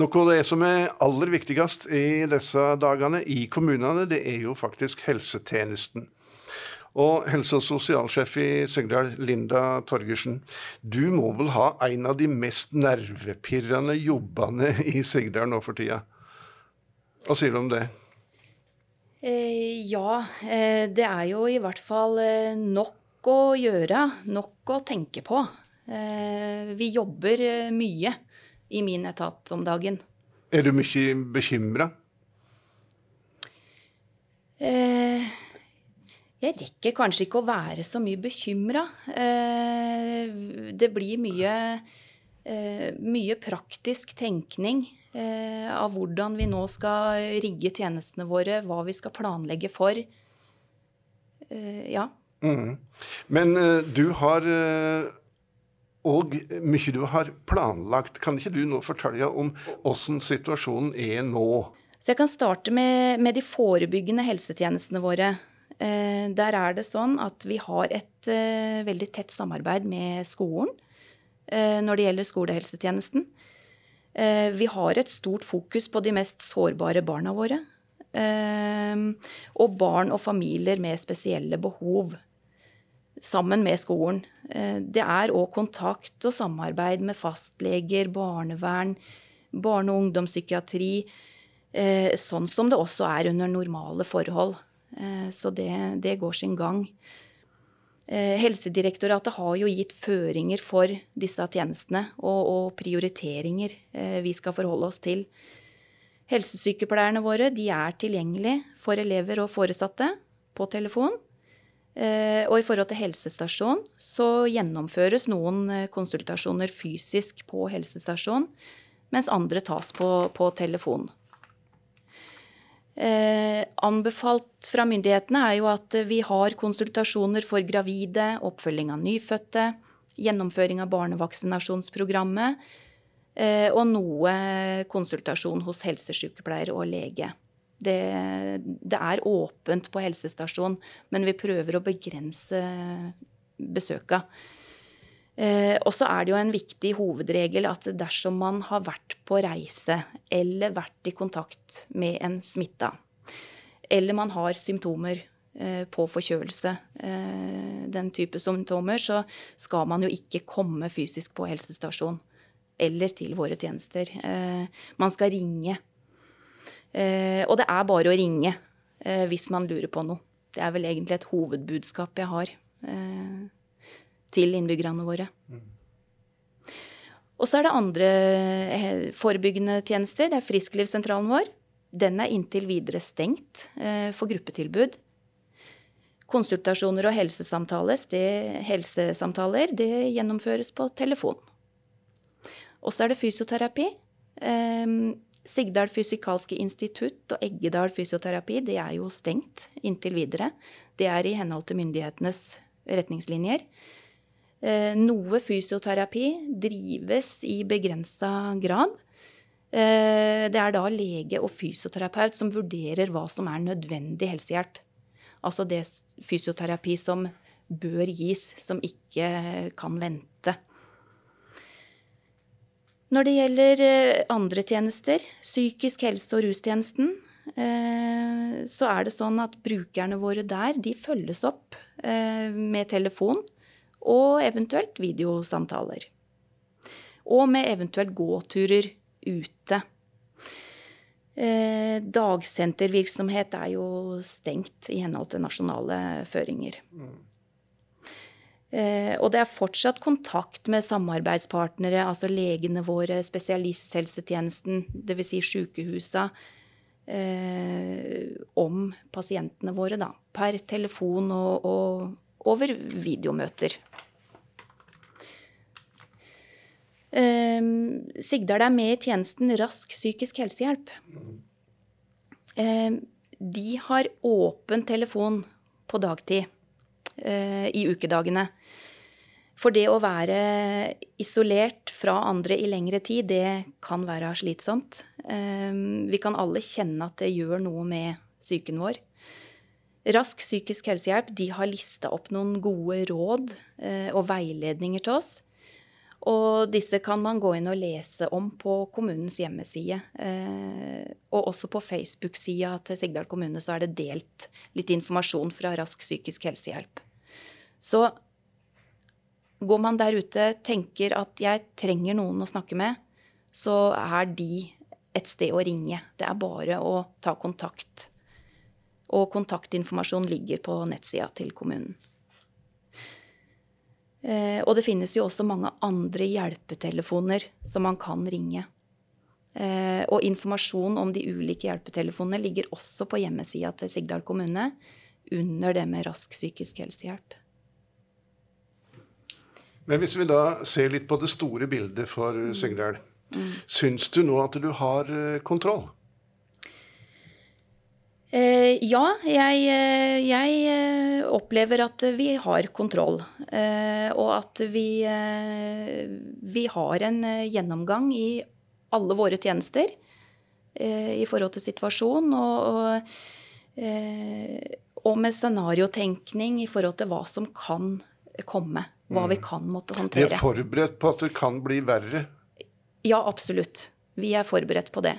Noe av det som er aller viktigst i disse dagene i kommunene, det er jo faktisk helsetjenesten. Og helse- og sosialsjef i Sigdal, Linda Torgersen. Du må vel ha en av de mest nervepirrende jobbene i Sigdal nå for tida? Hva sier du om det? Eh, ja, eh, det er jo i hvert fall eh, nok å gjøre. Nok å tenke på. Vi jobber mye i min etat om dagen. Er du mye bekymra? Eh, jeg rekker kanskje ikke å være så mye bekymra. Eh, det blir mye, eh, mye praktisk tenkning eh, av hvordan vi nå skal rigge tjenestene våre, hva vi skal planlegge for. Ja. Mm. Men du har og mye du har planlagt. Kan ikke du nå fortelle om hvordan situasjonen er nå? Så Jeg kan starte med, med de forebyggende helsetjenestene våre. Eh, der er det sånn at vi har et eh, veldig tett samarbeid med skolen eh, når det gjelder skolehelsetjenesten. Vi har et stort fokus på de mest sårbare barna våre. Og barn og familier med spesielle behov. Sammen med skolen. Det er òg kontakt og samarbeid med fastleger, barnevern, barne- og ungdomspsykiatri. Sånn som det også er under normale forhold. Eh, så det, det går sin gang. Eh, Helsedirektoratet har jo gitt føringer for disse tjenestene og, og, prioriteringer eh, vi skal forholde oss til. Helsesykepleierne våre er tilgjengelige for elever og foresatte på telefon. Og i forhold til helsestasjon så gjennomføres noen konsultasjoner fysisk på helsestasjon, mens andre tas på, på telefon. Eh, anbefalt fra myndighetene er jo at vi har konsultasjoner for gravide, oppfølging av nyfødte, gjennomføring av barnevaksinasjonsprogrammet eh, og noe konsultasjon hos helsesykepleier og lege. Det, det, er åpent på helsestasjon, men vi prøver å begrense besøka. Eh, og så er det jo en viktig hovedregel at dersom man har vært på reise eller vært i kontakt med en smitta, eller man har symptomer eh, på forkjølelse, eh, den type symptomer, så skal man jo ikke komme fysisk på helsestasjon eller til våre tjenester. Eh, man skal ringe. Eh, og det er bare å ringe eh, hvis man lurer på noe. Det er vel egentlig et hovedbudskap jeg har. Eh, til innbyggerne våre. Og så er det andre forebyggende tjenester. Det er Frisklivssentralen vår. Den er inntil videre stengt for gruppetilbud. Konsultasjoner og helsesamtaler, det, helsesamtaler, det gjennomføres på telefon. Og så er det fysioterapi. Sigdal fysikalske institutt og Eggedal fysioterapi det er jo stengt inntil videre. Det er i henhold til myndighetenes retningslinjer. Eh, noe fysioterapi drives i begrensa grad. Eh, det er da lege og fysioterapeut som vurderer hva som er nødvendig helsehjelp. Altså det fysioterapi som bør gis, som ikke kan vente. Når det gjelder eh, andre tjenester, psykisk helse- og rustjenesten, så er det sånn at brukerne våre der, de følges opp med telefon og eventuelt videosamtaler. Og med eventuelt gåturer ute. Eh, dagsentervirksomhet er jo stengt i henhold til nasjonale føringer. Eh, og det er fortsatt kontakt med samarbeidspartnere, altså legene våre, spesialisthelsetjenesten, dvs. Si sykehusa, eh, om pasientene våre, da. Per telefon og, og, over videomøter. Eh, Sigdal er med i tjenesten Rask psykisk helsehjelp. Eh, de har åpen telefon på dagtid i ukedagene. For det å være isolert fra andre i lengre tid, det kan være slitsomt. Um, vi kan alle kjenne at det gjør noe med psyken vår. Rask psykisk helsehjelp de har lista opp noen gode råd eh, og veiledninger til oss. Og disse kan man gå inn og lese om på kommunens hjemmeside. Eh, og også på Facebook-sida til Sigdal kommune så er det delt litt informasjon fra Rask psykisk helsehjelp. Så går man der ute, tenker at jeg trenger noen å snakke med, så er de et sted å ringe. Det er bare å ta kontakt. Og kontaktinformasjon ligger på nettsida til kommunen. Eh, og det finnes jo også mange andre hjelpetelefoner som man kan ringe. Eh, og informasjon om de ulike hjelpetelefonene ligger også på hjemmesida til Sigdal kommune under det med rask psykisk helsehjelp. Men hvis vi da ser litt på det store bildet for mm. Sigdal, mm. syns du nå at du har eh, kontroll? Eh, ja, jeg, eh, jeg, eh, opplever at vi har kontroll. Og at vi, vi har en gjennomgang i alle våre tjenester i forhold til situasjonen. Og, og med scenariotenkning i forhold til hva som kan komme. Hva vi mm. kan måtte håndtere. Vi er forberedt på at det kan bli verre? Ja, absolutt. Vi er forberedt på det.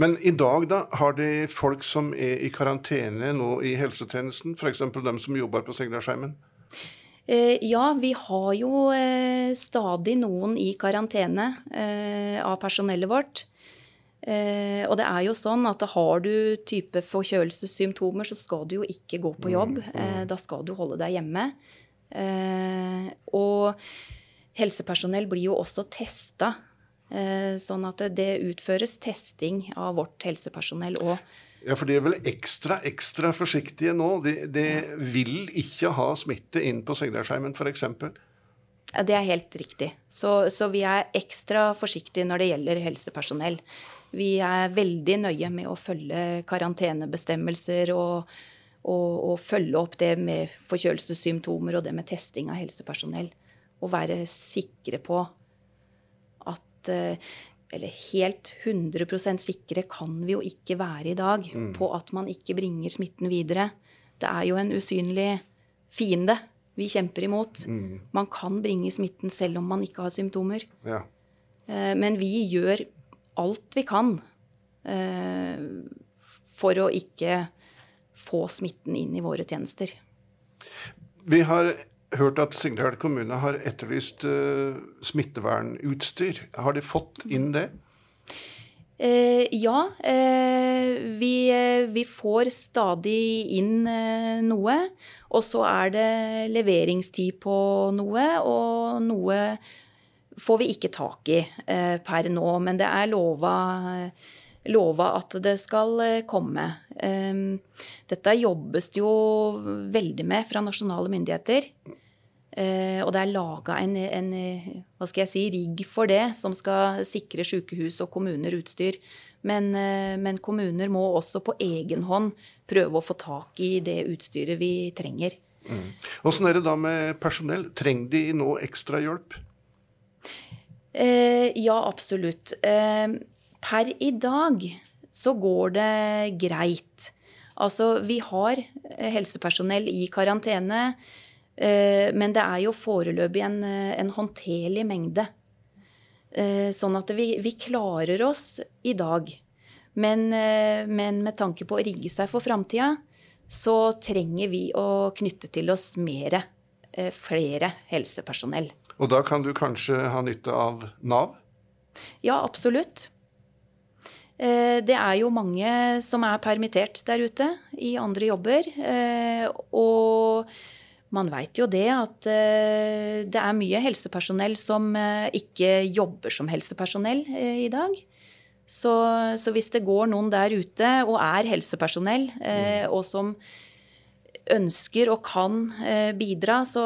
Men i dag da, har de folk som er i karantene nå i helsetjenesten, f.eks. dem som jobber på Sigdalsheimen? Eh, ja, vi har jo eh, stadig noen i karantene eh, av personellet vårt. Eh, og det er jo sånn at har du type forkjølelsessymptomer, så skal du jo ikke gå på jobb. Mm, mm. Eh, da skal du holde deg hjemme. Eh, og helsepersonell blir jo også testa Eh, sånn at det utføres testing av vårt helsepersonell òg. Ja, for de er vel ekstra ekstra forsiktige nå? De, de ja. vil ikke ha smitte inn på Sigdalsheimen f.eks.? Ja, det er helt riktig. Så, så, vi er ekstra forsiktige når det gjelder helsepersonell. Vi er veldig nøye med å følge karantenebestemmelser og, og, og følge opp det med forkjølelsessymptomer og det med testing av helsepersonell. Og være sikre på at eller helt 100% sikre kan vi jo ikke være i dag mm. på at man ikke bringer smitten videre. Det er jo en usynlig fiende vi kjemper imot. Mm. Man kan bringe smitten selv om man ikke har symptomer. Ja. Eh, men vi gjør alt vi kan eh, for å ikke få smitten inn i våre tjenester. Vi har hørt at Sigdal kommune har etterlyst uh, smittevernutstyr. Har de fått inn det? Eh, ja. Eh, vi, eh, vi, får stadig inn eh, noe. Og så er det leveringstid på noe, og noe får vi ikke tak i eh, per nå. Men det er lova lova at det skal komme. Dette jobbes det jo veldig med fra nasjonale myndigheter. Eh, og det er laga en, en, hva skal jeg si, rigg for det, som skal sikre sykehus og kommuner utstyr. Men, eh, men, kommuner må også på egen hånd prøve å få tak i det utstyret vi trenger. Mm. Åssen er det da med personell? Trenger de nå ekstra hjelp? Eh, ja, absolutt. Eh, per i dag så går det greit. Altså, vi har helsepersonell i karantene. Eh, men det er jo foreløpig en, eh, en håndterlig mengde. Eh, sånn at vi, vi, klarer oss i dag. Men, men, med tanke på å rigge seg for framtida, så trenger vi å knytte til oss mere, flere helsepersonell. Og da kan du kanskje ha nytte av Nav? Ja, absolutt. Det er jo mange som er permittert der ute i andre jobber. Og man veit jo det at uh, det er mye helsepersonell som ikke jobber som helsepersonell i dag. Så, så, hvis det går noen der ute og er helsepersonell, mm. og som ønsker og kan bidra, så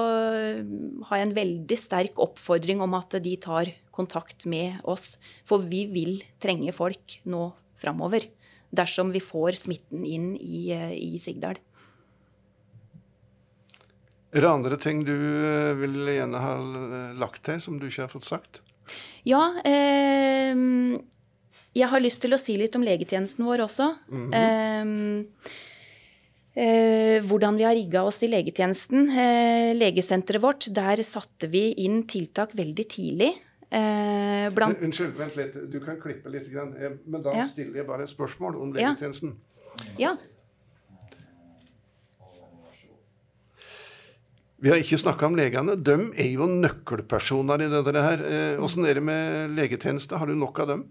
har jeg en veldig sterk oppfordring om at de tar kontakt med oss. For vi vil trenge folk nå framover. Dersom vi får smitten inn i, i Sigdal. Er det andre ting du eh, vil gjerne ha lagt til, som du ikke har fått sagt? Ja. Eh, jeg har lyst til å si litt om legetjenesten vår også. Mm -hmm. Eh, hvordan vi har rigga oss i legetjenesten. Eh, legesenteret vårt, der satte vi inn tiltak veldig tidlig. Eh, blant... Unnskyld, vent litt. Du kan klippe litt. Men da ja. stiller jeg bare et spørsmål om legetjenesten. Ja. ja. Vi har ikke snakka om legene. De er jo nøkkelpersoner i dette her. Åssen er det med legetjeneste? Har du nok av dem?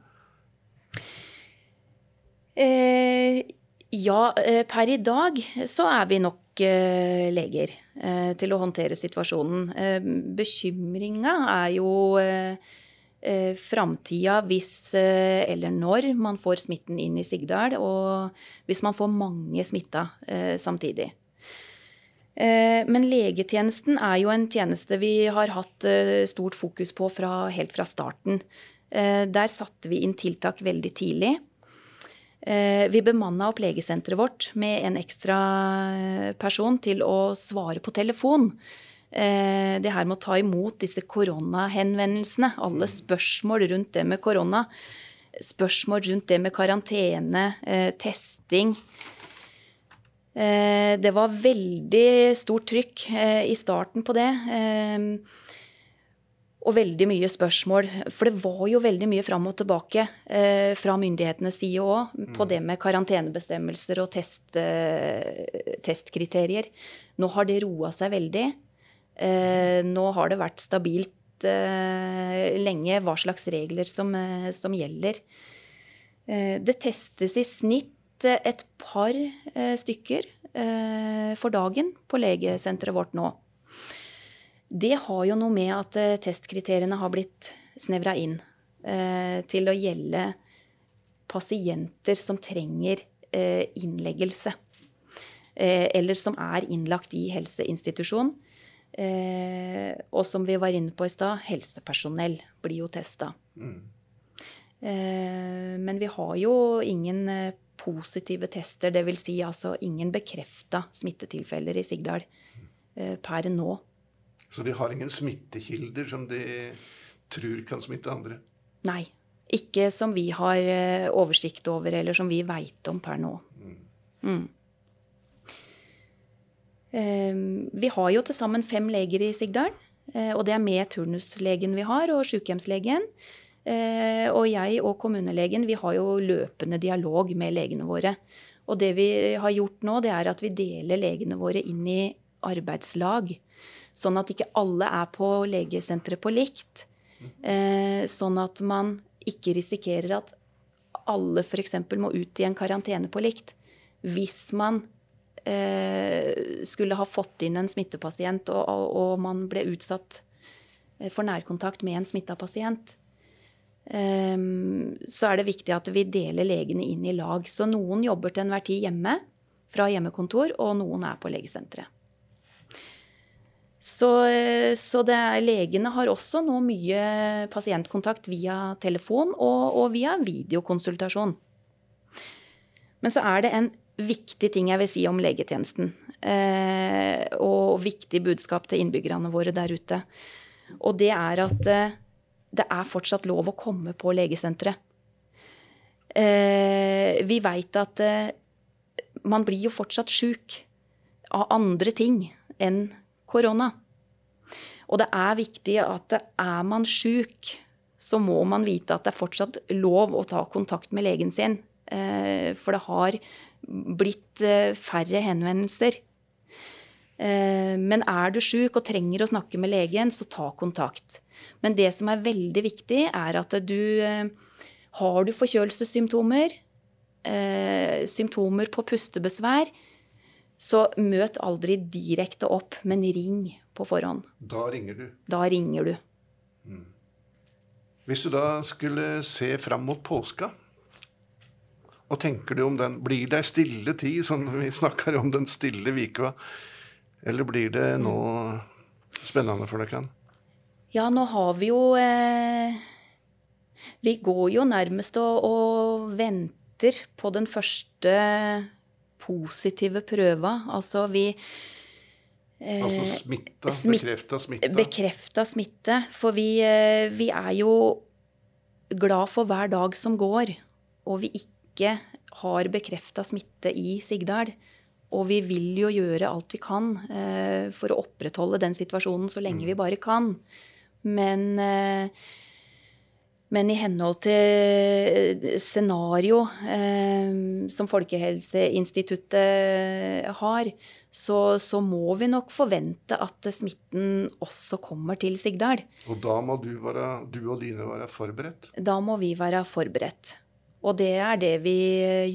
Eh, ja, eh, per i dag så er vi nok eh, leger eh, til å håndtere situasjonen. Bekymringa er jo framtida hvis eller når man får smitten inn i Sigdal, og hvis man får mange smitta samtidig. Men legetjenesten er jo en tjeneste vi har hatt stort fokus på fra, helt fra starten. Der satte vi inn tiltak veldig tidlig. Eh, vi bemanna opp legesenteret vårt med en ekstra eh, person til å svare på telefon. Eh, det her med å ta imot disse koronahenvendelsene, alle spørsmål rundt det med korona. Spørsmål rundt det med karantene, testing. Det var veldig stort trykk i starten på det og veldig mye spørsmål. For det var jo veldig mye fram og tilbake eh, fra myndighetenes side òg på mm. det med karantenebestemmelser og test, eh, testkriterier. Nå har det roa seg veldig. Eh, nå har det vært stabilt eh, lenge hva slags regler som, eh, som gjelder. Eh, det testes i snitt et par stykker for dagen på legesenteret vårt nå. Det har jo noe med at eh, testkriteriene har blitt snevra inn eh, til å gjelde pasienter som trenger eh, innleggelse. Eller som er innlagt i helseinstitusjon. Og som vi var inne på i stad, helsepersonell blir jo testa. Mm. Men vi har jo ingen positive tester, dvs. Si altså ingen bekrefta smittetilfeller i Sigdal per nå. Så de har ingen smittekilder som de tror kan smitte andre? Nei. Ikke som vi har eh, oversikt over, eller som vi veit om per nå. Mm. Mm. Um, vi har jo til sammen fem leger i Sigdal. Uh, og det er med turnuslegen vi har, og sykehjemslegen. Uh, og jeg og kommunelegen vi har jo løpende dialog med legene våre. Og det vi har gjort nå, det er at vi deler legene våre inn i arbeidslag. Sånn at ikke alle er på legesenteret på likt. Eh, sånn at man ikke risikerer at alle f.eks. må ut i en karantene på likt. Hvis man eh, skulle ha fått inn en smittepasient, og, og, og, man ble utsatt eh, for nærkontakt med en smitta pasient. Så er det viktig at vi deler legene inn i lag. Så noen jobber til enhver tid hjemme fra hjemmekontor, og noen er på legesenteret. Så, så er, legene har også nå mye pasientkontakt via telefon og, og, via videokonsultasjon. Men så er det en viktig ting jeg vil si om legetjenesten. Eh, og viktig budskap til innbyggerne våre der ute. Og det er at eh, det er fortsatt lov å komme på legesenteret. Eh, vi veit at eh, man blir jo fortsatt sjuk av andre ting enn korona. Og det er viktig at er man sjuk, så må man vite at det er fortsatt lov å ta kontakt med legen sin. Eh, for det har blitt eh, færre henvendelser. Eh, men er du sjuk og trenger å snakke med legen, så ta kontakt. Men det som er veldig viktig, er at du Har du forkjølelsessymptomer, symptomer på pustebesvær, så møt aldri direkte opp, men ring på forhånd. Da ringer du? Da ringer du. Mm. Hvis du da skulle se fram mot påska, og tenker du om den? Blir det ei stille tid, som vi snakker om den stille vika? Eller blir det noe spennende for dere? Ja, nå har vi jo eh, Vi går jo nærmest og, og venter på den første positive prøver. Altså vi eh, Altså smitta? Bekrefta smitte? Bekrefta smitte. For vi, eh, vi, er jo glad for hver dag som går, og vi ikke har bekrefta smitte i Sigdal. Og vi vil jo gjøre alt vi kan eh, for å opprettholde den situasjonen så lenge vi bare kan. Men, eh, men i henhold til scenario eh, som Folkehelseinstituttet har, så, så, må vi nok forvente at smitten også kommer til Sigdal. Og da må du, være, du og dine være forberedt? Da må vi være forberedt. Og det er det vi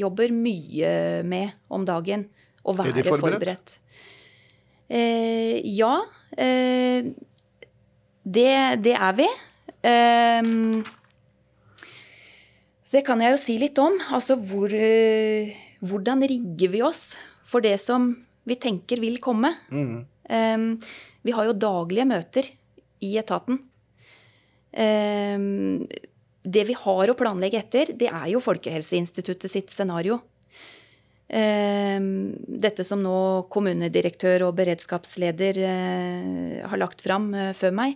jobber mye med om dagen. Å være er de forberedt? forberedt. Eh, ja. Eh, det, det, er vi. Eh, det kan jeg jo si litt om. Altså hvor, eh, hvordan rigger vi oss for det som vi tenker vil komme? Mm. vi har jo daglige møter i etaten. det vi har å planlegge etter, det er jo Folkehelseinstituttet sitt scenario. Um, dette som nå kommunedirektør og beredskapsleder uh, har lagt fram uh, før meg.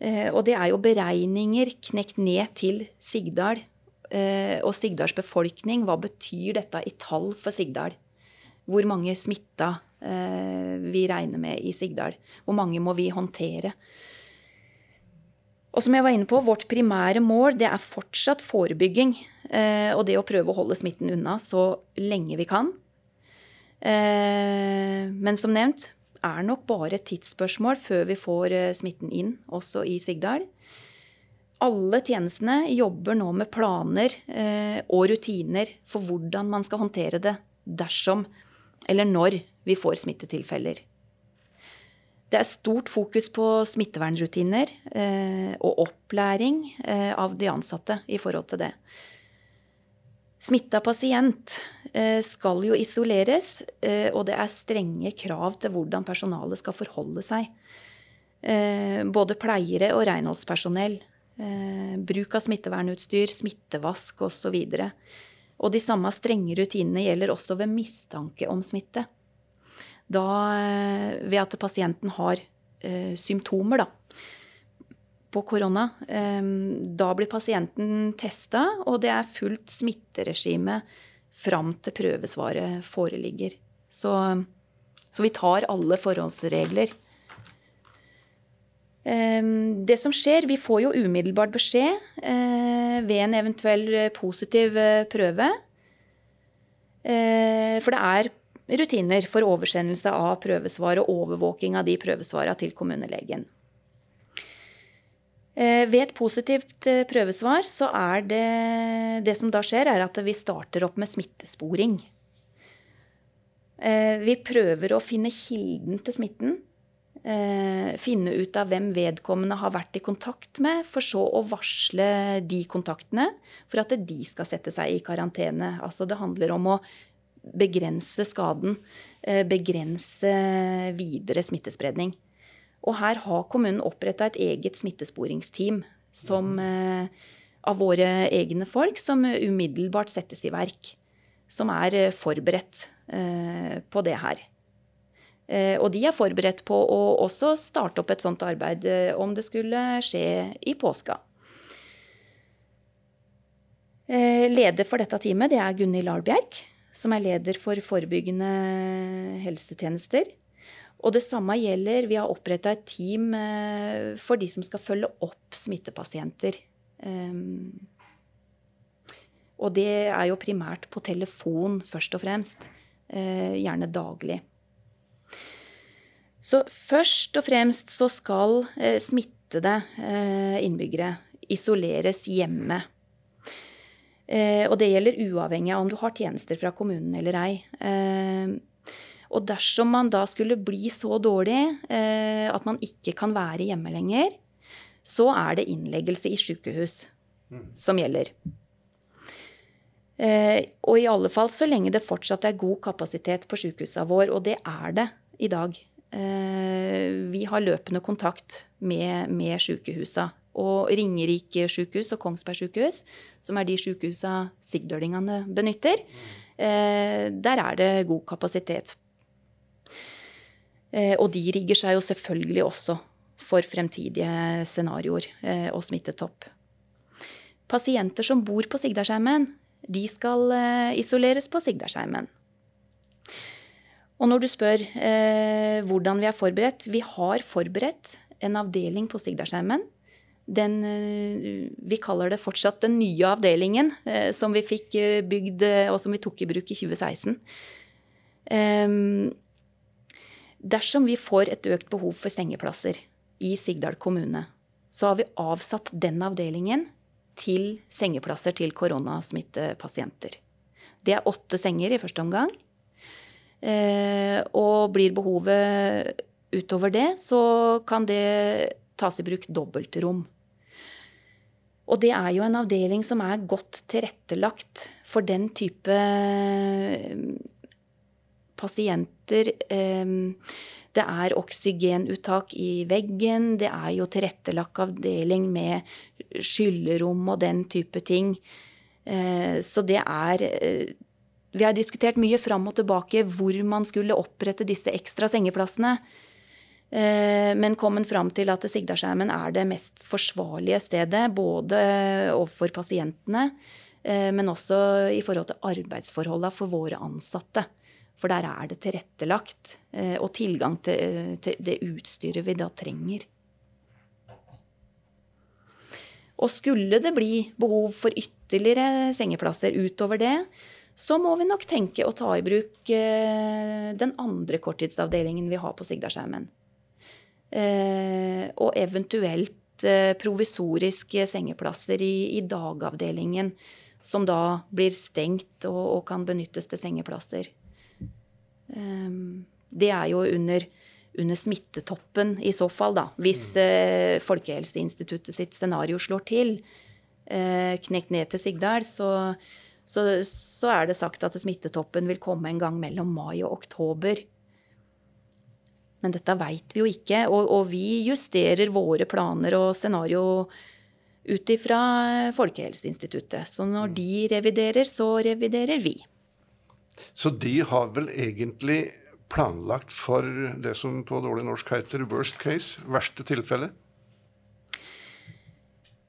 Uh, og det er jo beregninger knekt ned til Sigdal og Sigdals befolkning. Hva betyr dette i tall for Sigdal? Hvor mange smitta vi regner med i Sigdal? Hvor mange må vi håndtere? Og som jeg var inne på, vårt primære mål det er fortsatt forebygging. Eh, og det å prøve å holde smitten unna så lenge vi kan. Eh, men som nevnt er nok bare et tidsspørsmål før vi får eh, smitten inn, også i Sigdal. Alle tjenestene jobber nå med planer eh, og rutiner for hvordan man skal håndtere det dersom eller når vi får smittetilfeller. Det er stort fokus på smittevernrutiner eh, og opplæring eh, av de ansatte i forhold til det. Smitta pasient eh, skal jo isoleres, eh, og det er strenge krav til hvordan personalet skal forholde seg. Eh, både pleiere og renholdspersonell. Bruk av smittevernutstyr, smittevask osv. Og, og de samme strenge rutinene gjelder også ved mistanke om smitte. Da ved at pasienten har symptomer, da på korona. Da blir pasienten testa, og det er fullt smitteregime fram til prøvesvaret foreligger. Så, så vi tar alle forholdsregler. Det som skjer, Vi får jo umiddelbart beskjed eh, ved en eventuell positiv eh, prøve. Eh, for det er rutiner for oversendelse av prøvesvar og overvåking av de prøvesvarene til kommunelegen. Eh, ved et positivt eh, prøvesvar så er det Det som da skjer, er at vi starter opp med smittesporing. Eh, vi prøver å finne kilden til smitten. Finne ut av hvem vedkommende har vært i kontakt med, for så å varsle de kontaktene for at de skal sette seg i karantene. Altså det handler om å begrense skaden. Begrense videre smittespredning. Og her har kommunen oppretta et eget smittesporingsteam som, eh, av våre egne folk som umiddelbart settes i verk. Som er eh, forberedt eh, på det her. Og de er forberedt på å også starte opp et sånt arbeid om det skulle skje i påska. Leder for dette teamet det er Gunhild Lahlbjerg, som er leder for forebyggende helsetjenester. Og det samme gjelder Vi har oppretta et team eh, for de som skal følge opp smittepasienter. Og det er jo primært på telefon, først og fremst. Eh, gjerne daglig. Så først og fremst så skal eh, smittede innbyggere isoleres hjemme. Og det gjelder uavhengig av om du har tjenester fra kommunen eller ei. Ehm, og dersom man da skulle bli så dårlig eh, at man ikke kan være hjemme lenger, så er det innleggelse i sykehus mm. som gjelder. Eh, og i alle fall så lenge det fortsatt er god kapasitet på sykehusene våre, og det er det i dag. Eh, vi har løpende kontakt med, med sykehusene. Og Ringerike sykehus og Kongsberg sykehus, som er de sykehusene sigdølingene benytter, eh, der er det god kapasitet Eh, og de rigger seg jo selvfølgelig også for fremtidige scenarioer og smittetopp. Pasienter som bor på Sigdalsheimen, de skal isoleres på Sigdalsheimen. Og når du spør eh, hvordan vi er forberedt Vi har forberedt en avdeling på Sigdalsheimen. Den, eh, vi kaller det fortsatt den nye avdelingen, eh, som vi fikk eh, bygd og som vi tok i bruk i 2016. Um, dersom vi får et økt behov for sengeplasser i Sigdal kommune, så har vi avsatt den avdelingen til sengeplasser til koronasmittepasienter. Det er åtte senger i første omgang. Eh, og blir behovet utover det, så kan det tas i bruk dobbeltrom. Og det er jo en avdeling som er godt tilrettelagt for den type pasienter. Det er oksygenuttak i veggen. Det er jo tilrettelagt avdeling med skyllerom og den type ting. Eh, så det er eh, Vi har diskutert mye fram og tilbake hvor man skulle opprette disse ekstra sengeplassene. Men men kommet fram til at Sigdalsheimen er det mest forsvarlige stedet. Både overfor pasientene, men også i forhold til arbeidsforholdene for våre ansatte. For der er det tilrettelagt. Og tilgang til, til det utstyret vi da trenger. Og skulle det bli behov for ytterligere sengeplasser utover det, så må vi nok tenke å ta i bruk eh, den andre korttidsavdelingen vi har på Sigdalsheimen. Eh, og eventuelt eh, provisoriske sengeplasser i, i, dagavdelingen, som da blir stengt og, og kan benyttes til sengeplasser. det er jo under under smittetoppen i så fall, da. Hvis mm. eh, Folkehelseinstituttet sitt scenario slår til, knekt ned til Sigdal, så, så, så, er det sagt at smittetoppen vil komme en gang mellom mai og oktober. Men dette veit vi jo ikke, og, og, vi justerer våre planer og scenario ut ifra Folkehelseinstituttet. Så når mm. de reviderer, så reviderer vi. Så de har vel egentlig planlagt for det som på dårlig norsk heter worst case, verste tilfelle?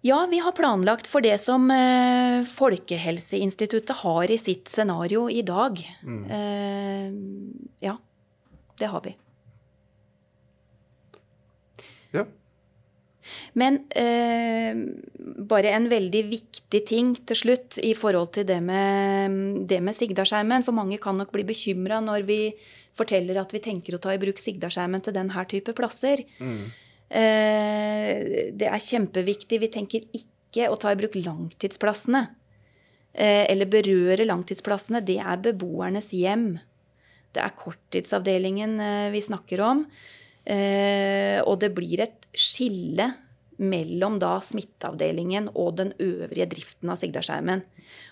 Ja, vi har planlagt for det som eh, Folkehelseinstituttet har i sitt scenario i dag. Mm. Eh, ja, det har vi. Ja. Men eh, bare en veldig viktig ting til slutt i forhold til det med, det med Sigdalsheimen. For mange kan nok bli bekymra når vi forteller at vi tenker å ta i bruk sigdarskjermen til denne type plasser. Mm. Eh, det er kjempeviktig. Vi tenker ikke å ta i bruk langtidsplassene. Eh, eller berøre langtidsplassene. Det er beboernes hjem. Det er korttidsavdelingen eh, vi snakker om. Og det blir et skille mellom da smitteavdelingen og den øvrige driften av Sigdalsheimen.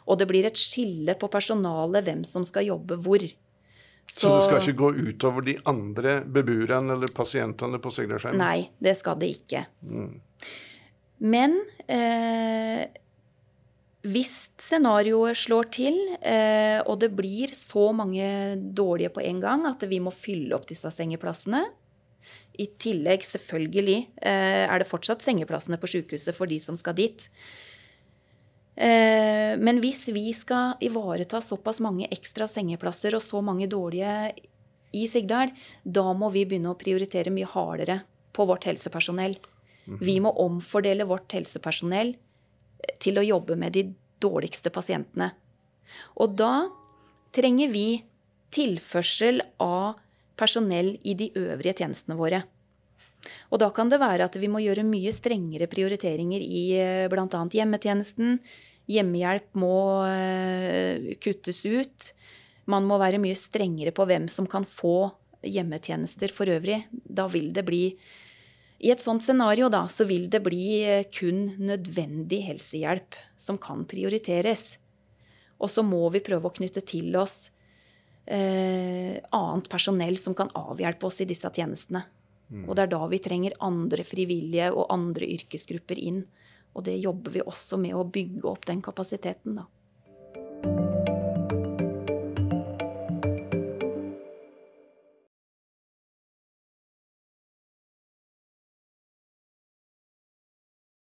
Og det blir et skille på personalet, hvem som skal jobbe hvor. Så, så, det skal ikke gå utover de andre beboerne eller pasientene på Sigdalsheimen? Nei, det skal det ikke. Mm. Men eh, hvis scenarioet slår til, eh, og det blir så mange dårlige på en gang at vi må fylle opp disse sengeplassene I tillegg, selvfølgelig, eh, er det fortsatt sengeplassene på sykehuset for de som skal dit. Eh, men hvis vi skal ivareta såpass mange ekstra sengeplasser og så mange dårlige i Sigdal, da må vi begynne å prioritere mye hardere på vårt helsepersonell. Mhm. Vi må omfordele vårt helsepersonell eh, til å jobbe med de dårligste pasientene. Og da trenger vi tilførsel av personell i de øvrige tjenestene våre. Og da kan det være at vi må gjøre mye strengere prioriteringer i eh, bl.a. hjemmetjenesten, Hjemmehjelp må eh, kuttes ut. Man må være mye strengere på hvem som kan få hjemmetjenester for øvrig. Da vil det bli I et sånt scenario da, så vil det bli eh, kun nødvendig helsehjelp som kan prioriteres. Og så må vi prøve å knytte til oss eh, annet personell som kan avhjelpe oss i disse tjenestene. Mm. Og det er da vi trenger andre frivillige og andre yrkesgrupper inn. Og det jobber vi også med å bygge opp den kapasiteten, da.